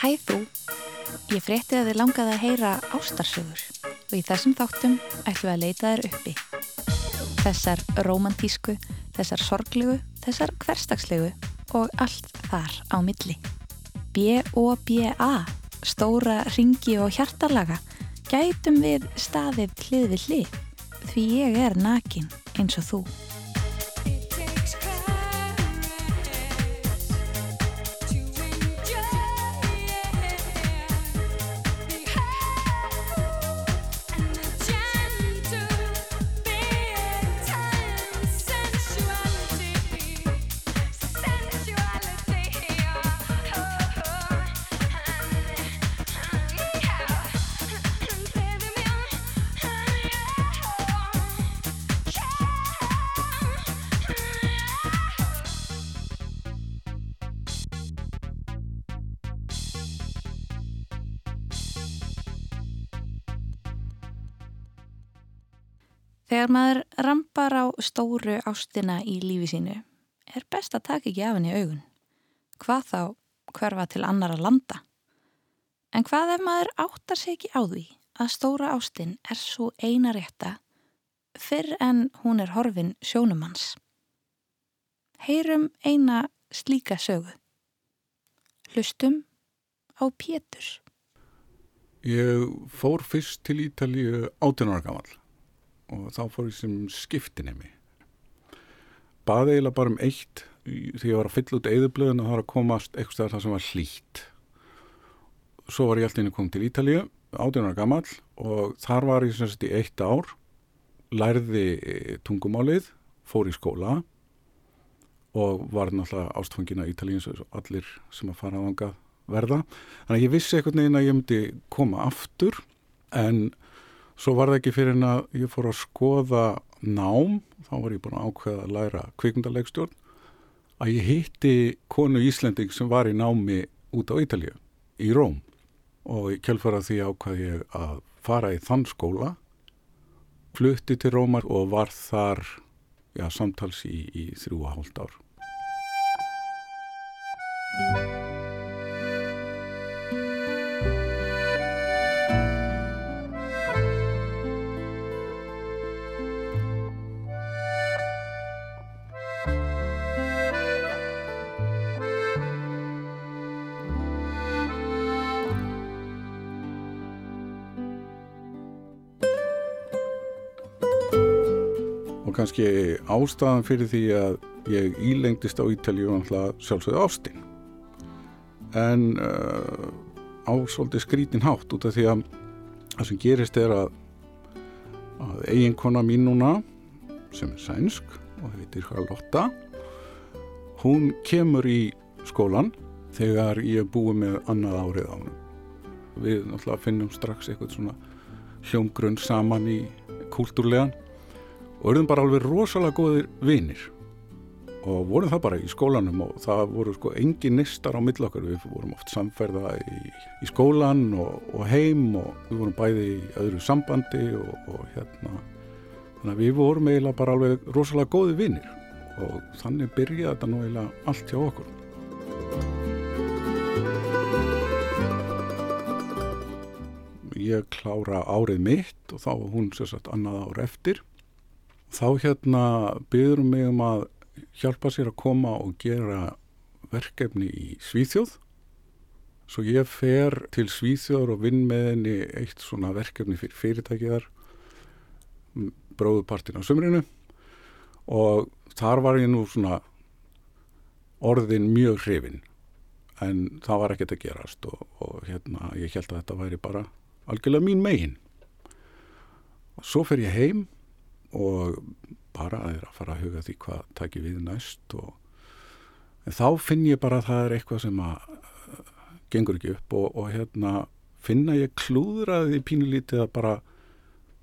Hæ þú, ég frétti að þið langaði að heyra ástarsögur og í þessum þáttum ætlum við að leita þér uppi. Þessar romantísku, þessar sorglegu, þessar hverstagslegu og allt þar á milli. B-O-B-A, stóra ringi og hjartalaga, gætum við staðið hlið við hlið því ég er nakin eins og þú. Þegar maður rampar á stóru ástina í lífi sínu er best að taka ekki af henni augun. Hvað þá hverfa til annara landa? En hvað ef maður áttar sig ekki á því að stóra ástin er svo eina rétta fyrr en hún er horfin sjónumanns? Heyrum eina slíka sögu. Hlustum á Pétur. Ég fór fyrst til Ítalíu 18 ára gammal og þá fór ég sem skiptinemi. Baði eiginlega bara um eitt því ég var að fylla út eðublöðin og það var að komast eitthvað það sem var hlýtt. Svo var ég alltaf inn að koma til Ítalíu, 18 ára gammal og þar var ég sem sagt í eitt ár, lærði tungumálið, fór í skóla og var náttúrulega ástfangina Ítalíu eins og allir sem að fara að vanga verða. Þannig að ég vissi eitthvað neginn að ég myndi koma aftur en Svo var það ekki fyrir en að ég fór að skoða nám, þá var ég búin að ákveða að læra kvikmyndalegstjórn, að ég hitti konu Íslending sem var í námi út á Ítalju, í Róm. Og í kjálfara því ákveði ég að fara í þann skóla, flutti til Rómar og var þar já, samtals í, í þrjú og hálft ár. Kannski ástæðan fyrir því að ég ílengdist á Ítalíu sjálfsögðu ástin. En uh, á svolítið skrítin hátt út af því að það sem gerist er að, að eiginkona mín núna sem er sænsk og heitir Charlotta hún kemur í skólan þegar ég er búið með annað árið á hún við náttúrulega finnum strax eitthvað svona hljómgrunn saman í kúltúrlegan og erum bara alveg rosalega góðir vinir. Og vorum það bara í skólanum og það voru sko engin nistar á millokkar, við vorum oft samferða í, í skólan og, og heim og við vorum bæði í öðru sambandi og, og hérna. Þannig að við vorum eiginlega bara alveg rosalega góði vinir. Og þannig byrjaði þetta nú eiginlega allt hjá okkur. Ég klára árið mitt og þá var hún sérsagt annað ár eftir þá hérna byður mig um að hjálpa sér að koma og gera verkefni í Svíþjóð. Svo ég fer til Svíþjóður og vinn með henni eitt svona verkefni fyrir fyrirtækiðar bróðupartin á sömrinu og þar var ég nú svona orðin mjög hrifin en það var ekkert að gerast og, og hérna ég held að þetta væri bara algjörlega mín megin. Og svo fer ég heim og bara að fara að huga því hvað takir við næst og þá finn ég bara að það er eitthvað sem að uh, gengur ekki upp og, og hérna finna ég klúðraði pínulítið að bara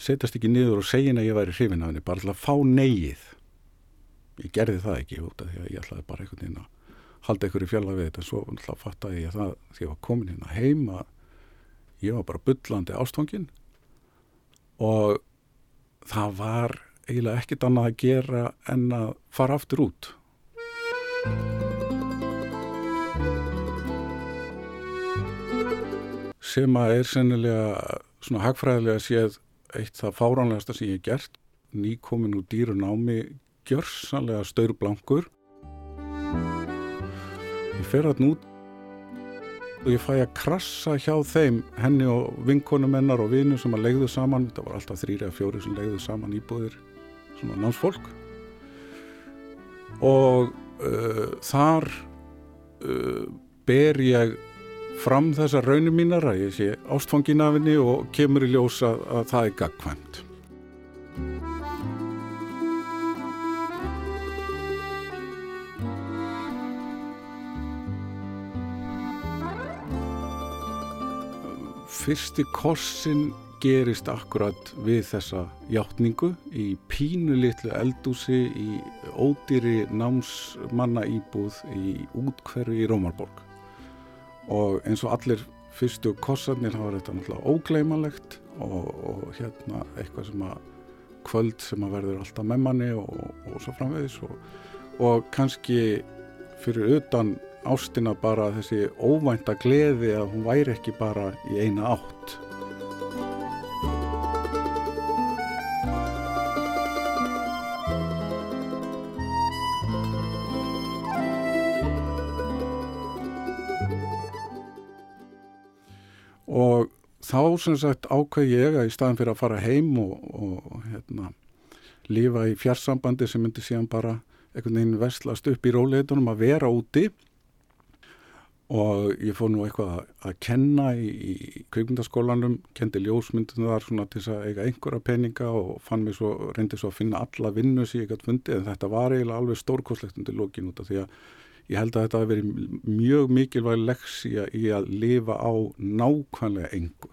setjast ekki niður og segja að ég væri hrifin af henni, bara alltaf fá neyið. Ég gerði það ekki út af því að ég ætlaði bara einhvern veginn að halda einhverju fjalla við þetta en svo alltaf fattaði ég það því að ég var komin hérna heim að ég var bara byllandi ástfangin og það var eiginlega ekkit annað að gera en að fara aftur út. Sem að er sennilega svona hagfræðilega séð eitt það fáránlegasta sem ég hef gert. Nýkomin úr dýru námi gjörsanlega staurblankur. Ég fer að nút og ég fæ að krassa hjá þeim henni og vinkonum hennar og vinu sem að legðu saman, þetta var alltaf þrýri eða fjóri sem legðu saman íbúðir svona námsfólk. Og uh, þar uh, ber ég fram þessar raunum mínar að ég sé ástfangin af henni og kemur í ljósa að það er gagkvæmt fyrsti korsin gerist akkurat við þessa hjáttningu í pínu litlu eldúsi í ódýri námsmanna íbúð í útkverfi í Rómarborg. Og eins og allir fyrstu korsarnir hafa þetta náttúrulega ógleimalegt og, og hérna eitthvað sem að kvöld sem að verður alltaf með manni og, og svo framvegis og, og kannski fyrir utan ástina bara þessi óvænta gleði að hún væri ekki bara í eina átt. Og þá sem sagt ákveð ég að í staðin fyrir að fara heim og, og hérna, lifa í fjarsambandi sem myndi síðan bara einhvern veginn vestlast upp í róleitunum að vera úti og ég fór nú eitthvað að, kenna í, í kveikmyndaskólanum, kendi ljósmyndinu þar svona til að eiga einhverja peninga og fann mér svo, reyndi svo að finna alla vinnu sem ég gæti fundið en þetta var eiginlega alveg stórkoslegt undir lókin út af því að ég held að þetta hafi verið mjög mikilvæg leksja í að lifa á nákvæmlega engu.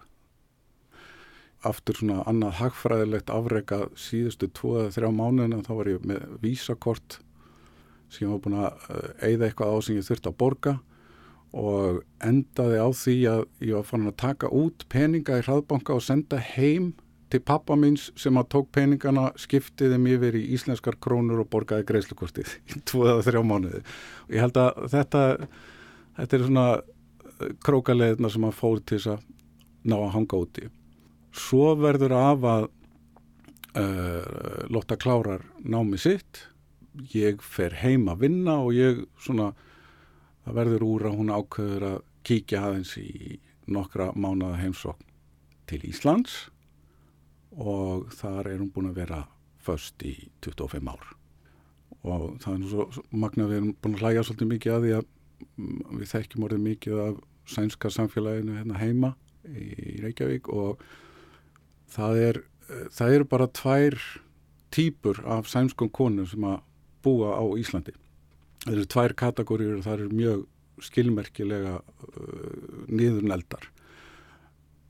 Aftur svona annað hagfræðilegt afreika síðustu tvo eða þrjá mánuðina þá var ég með vísakort sem ég var búin að eigða eitthvað á sem ég þurfti að borga og endaði á því að ég var fann að taka út peninga í hraðbanka og senda heim til pappa míns sem að tók peningana skiptiði mér yfir í íslenskar krónur og borgaði greiðslukortið í tvo eða þrjá mánuði. Og ég held að þetta þetta er svona eh, krókaleðina sem að fór til þess að ná að hanga úti. Svo verður af að uh, Lotta klárar námi sitt. Ég fer heim að vinna og ég svona það verður úr að hún ákveður að kíkja aðeins í nokkra mánuða heimsokn til Íslands og þar er hún búin að vera först í 25 ár. Og það er nú svo magna við erum búin að hlæja svolítið mikið að því að við þekkjum orðið mikið af sænska samfélaginu hérna heima í Reykjavík og það er það eru bara tvær týpur af sænskum konur sem að búa á Íslandi það eru tvær kategóriur og það eru mjög skilmerkilega uh, niðurneldar.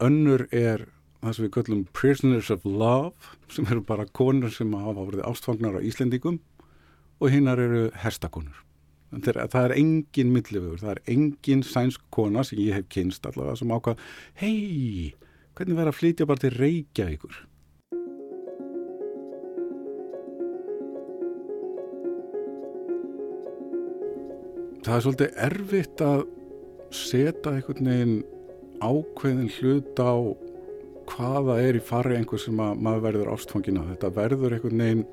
Önnur er það sem við köllum prisoners of love sem eru bara konur sem hafa verið ástfangnar á Íslendingum og hinnar eru herstakonur er, það er engin millifögur, það er engin sænsk kona sem ég hef kynst allavega sem ákvað, hei hvernig verður að flytja bara til Reykjavíkur það er svolítið erfitt að setja einhvern veginn ákveðin hlut á hvaða er í fari einhver sem að maður verður ástfangina. Þetta verður einhvern veginn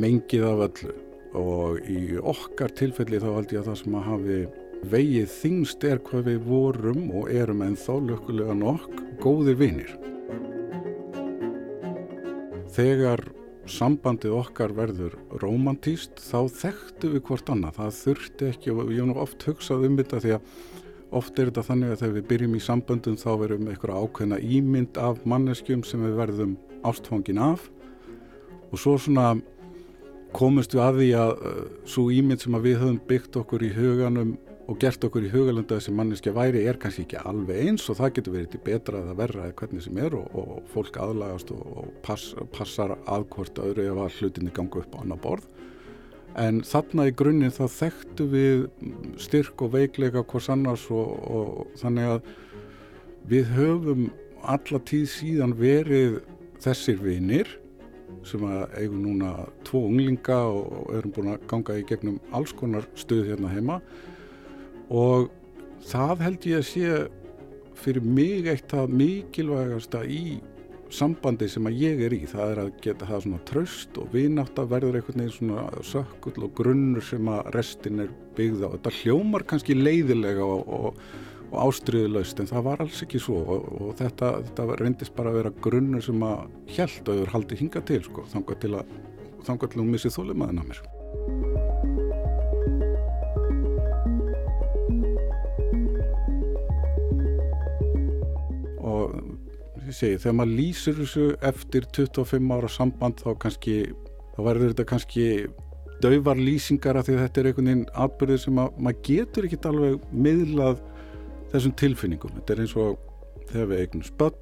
mengið af öllu og í okkar tilfelli þá held ég að það sem að hafi vegið þingst er hvað við vorum og erum en þá lökulega nokk góðir vinir. Þegar sambandið okkar verður romantíst þá þekktu við hvort annað. Það þurfti ekki og ég hef nú oft hugsað um þetta því að oft er þetta þannig að þegar við byrjum í samböndum þá við eitthvað ákveðna ímynd af manneskjum sem við verðum ástfangin af. Og svo svona komust við að því að uh, svo ímynd sem við höfum byggt okkur í huganum og gert okkur í hugalönda þessi manneskja væri er kannski ekki alveg eins og það getur verið betra eða verra eða hvernig sem er og, og fólk aðlagast og, og pass, passar aðkvort öðru ef að hlutinni ganga upp á annar borð. En þarna í grunninn þá þekktu við styrk og veikleika hvers annars og, og þannig að við höfum alla tíð síðan verið þessir vinir sem að eigum núna tvo unglinga og erum búin að ganga í gegnum alls konar stuð hérna heima og það held ég að sé fyrir mig eitt það mikilvægasta í sambandi sem að ég er í það er að geta það svona tröst og vinátt að verður einhvern veginn svona sökkull og grunnur sem að restin er byggð á. Þetta hljómar kannski leiðilega og, og, og ástriðulegst en það var alls ekki svo og, og þetta, þetta reyndist bara að vera grunnur sem að hjælt og hefur haldið hinga til sko, þangar til að þangar til að hún missið þólimaðin að mér. Ég segi, þegar maður lýsir þessu eftir 25 ára samband þá kannski, þá verður þetta kannski dauvar lýsingar af því að þetta er einhvern veginn atbyrðið sem að, maður getur ekkit alveg miðlað þessum tilfinningum. Þetta er eins og þegar við eignum spöll,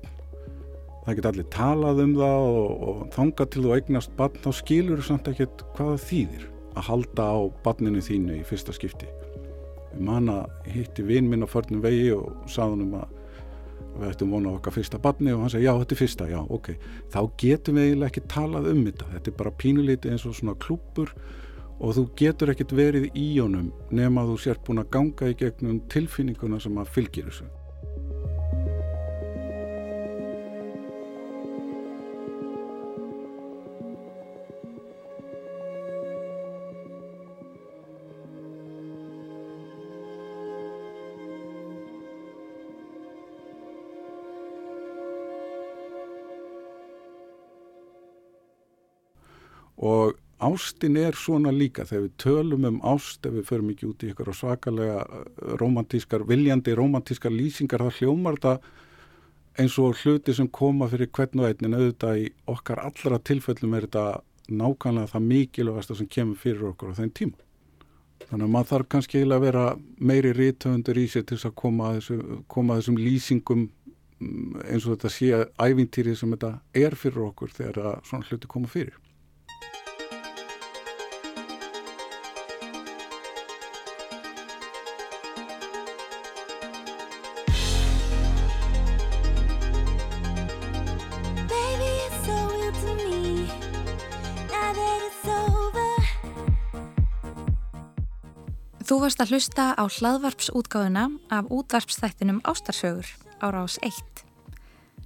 það get allir talað um það og, og þanga til þú eignast bann, þá skilur þú samt ekkert hvaða þýðir að halda á banninu þínu í fyrsta skipti. Við manna hitti vinn minn á förnum vegi og saðunum að við ættum vona okkar fyrsta barni og hann segi já þetta er fyrsta, já ok. Þá getum við eiginlega ekki talað um þetta. Þetta er bara pínulítið eins og svona klúpur og þú getur ekkert verið í honum nema þú sért búin að ganga í gegnum tilfinninguna sem að fylgir þessu og ástin er svona líka þegar við tölum um ást ef við förum ekki út í ykkur svakalega eh, romantískar, viljandi romantískar lýsingar þá hljómar þetta eins og hluti sem koma fyrir hvern og einnin auðvitað í okkar allra tilfellum er þetta nákvæmlega það mikilvægasta sem kemur fyrir okkur á þeim tíma. Þannig að maður þarf kannski eiginlega að vera meiri rítöfundur í sér til þess að koma að, þessu, koma að þessum lýsingum mm, eins og þetta sé ævintýri sem þetta er fyrir okkur þegar svona hluti koma fyrir. Varst að hlusta á hlaðvarpsútgáðuna af útvarpsþættinum Ástarsögur á rás 1.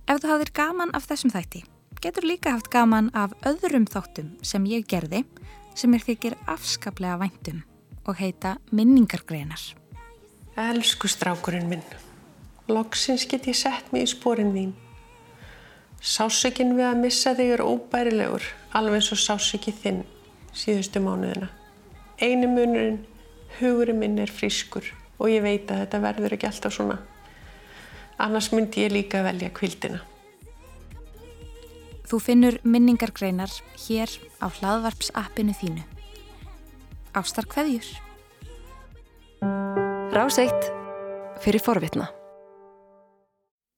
Ef þú hafðir gaman af þessum þætti, getur líka haft gaman af öðrum þáttum sem ég gerði sem er þykir afskaplega væntum og heita minningargreinar. Elsku strákurinn minn, loksins get ég sett mig í spórin þín. Sásökinn við að missa þig er óbærilegur, alveg eins og sásökið þinn síðustu mánuðina. Einu munurinn hugurinn minn er frískur og ég veit að þetta verður ekki alltaf svona. Annars myndi ég líka velja kvildina. Þú finnur minningargreinar hér á hlaðvarpsappinu þínu. Ástar hverjur? Ráseitt fyrir forvitna.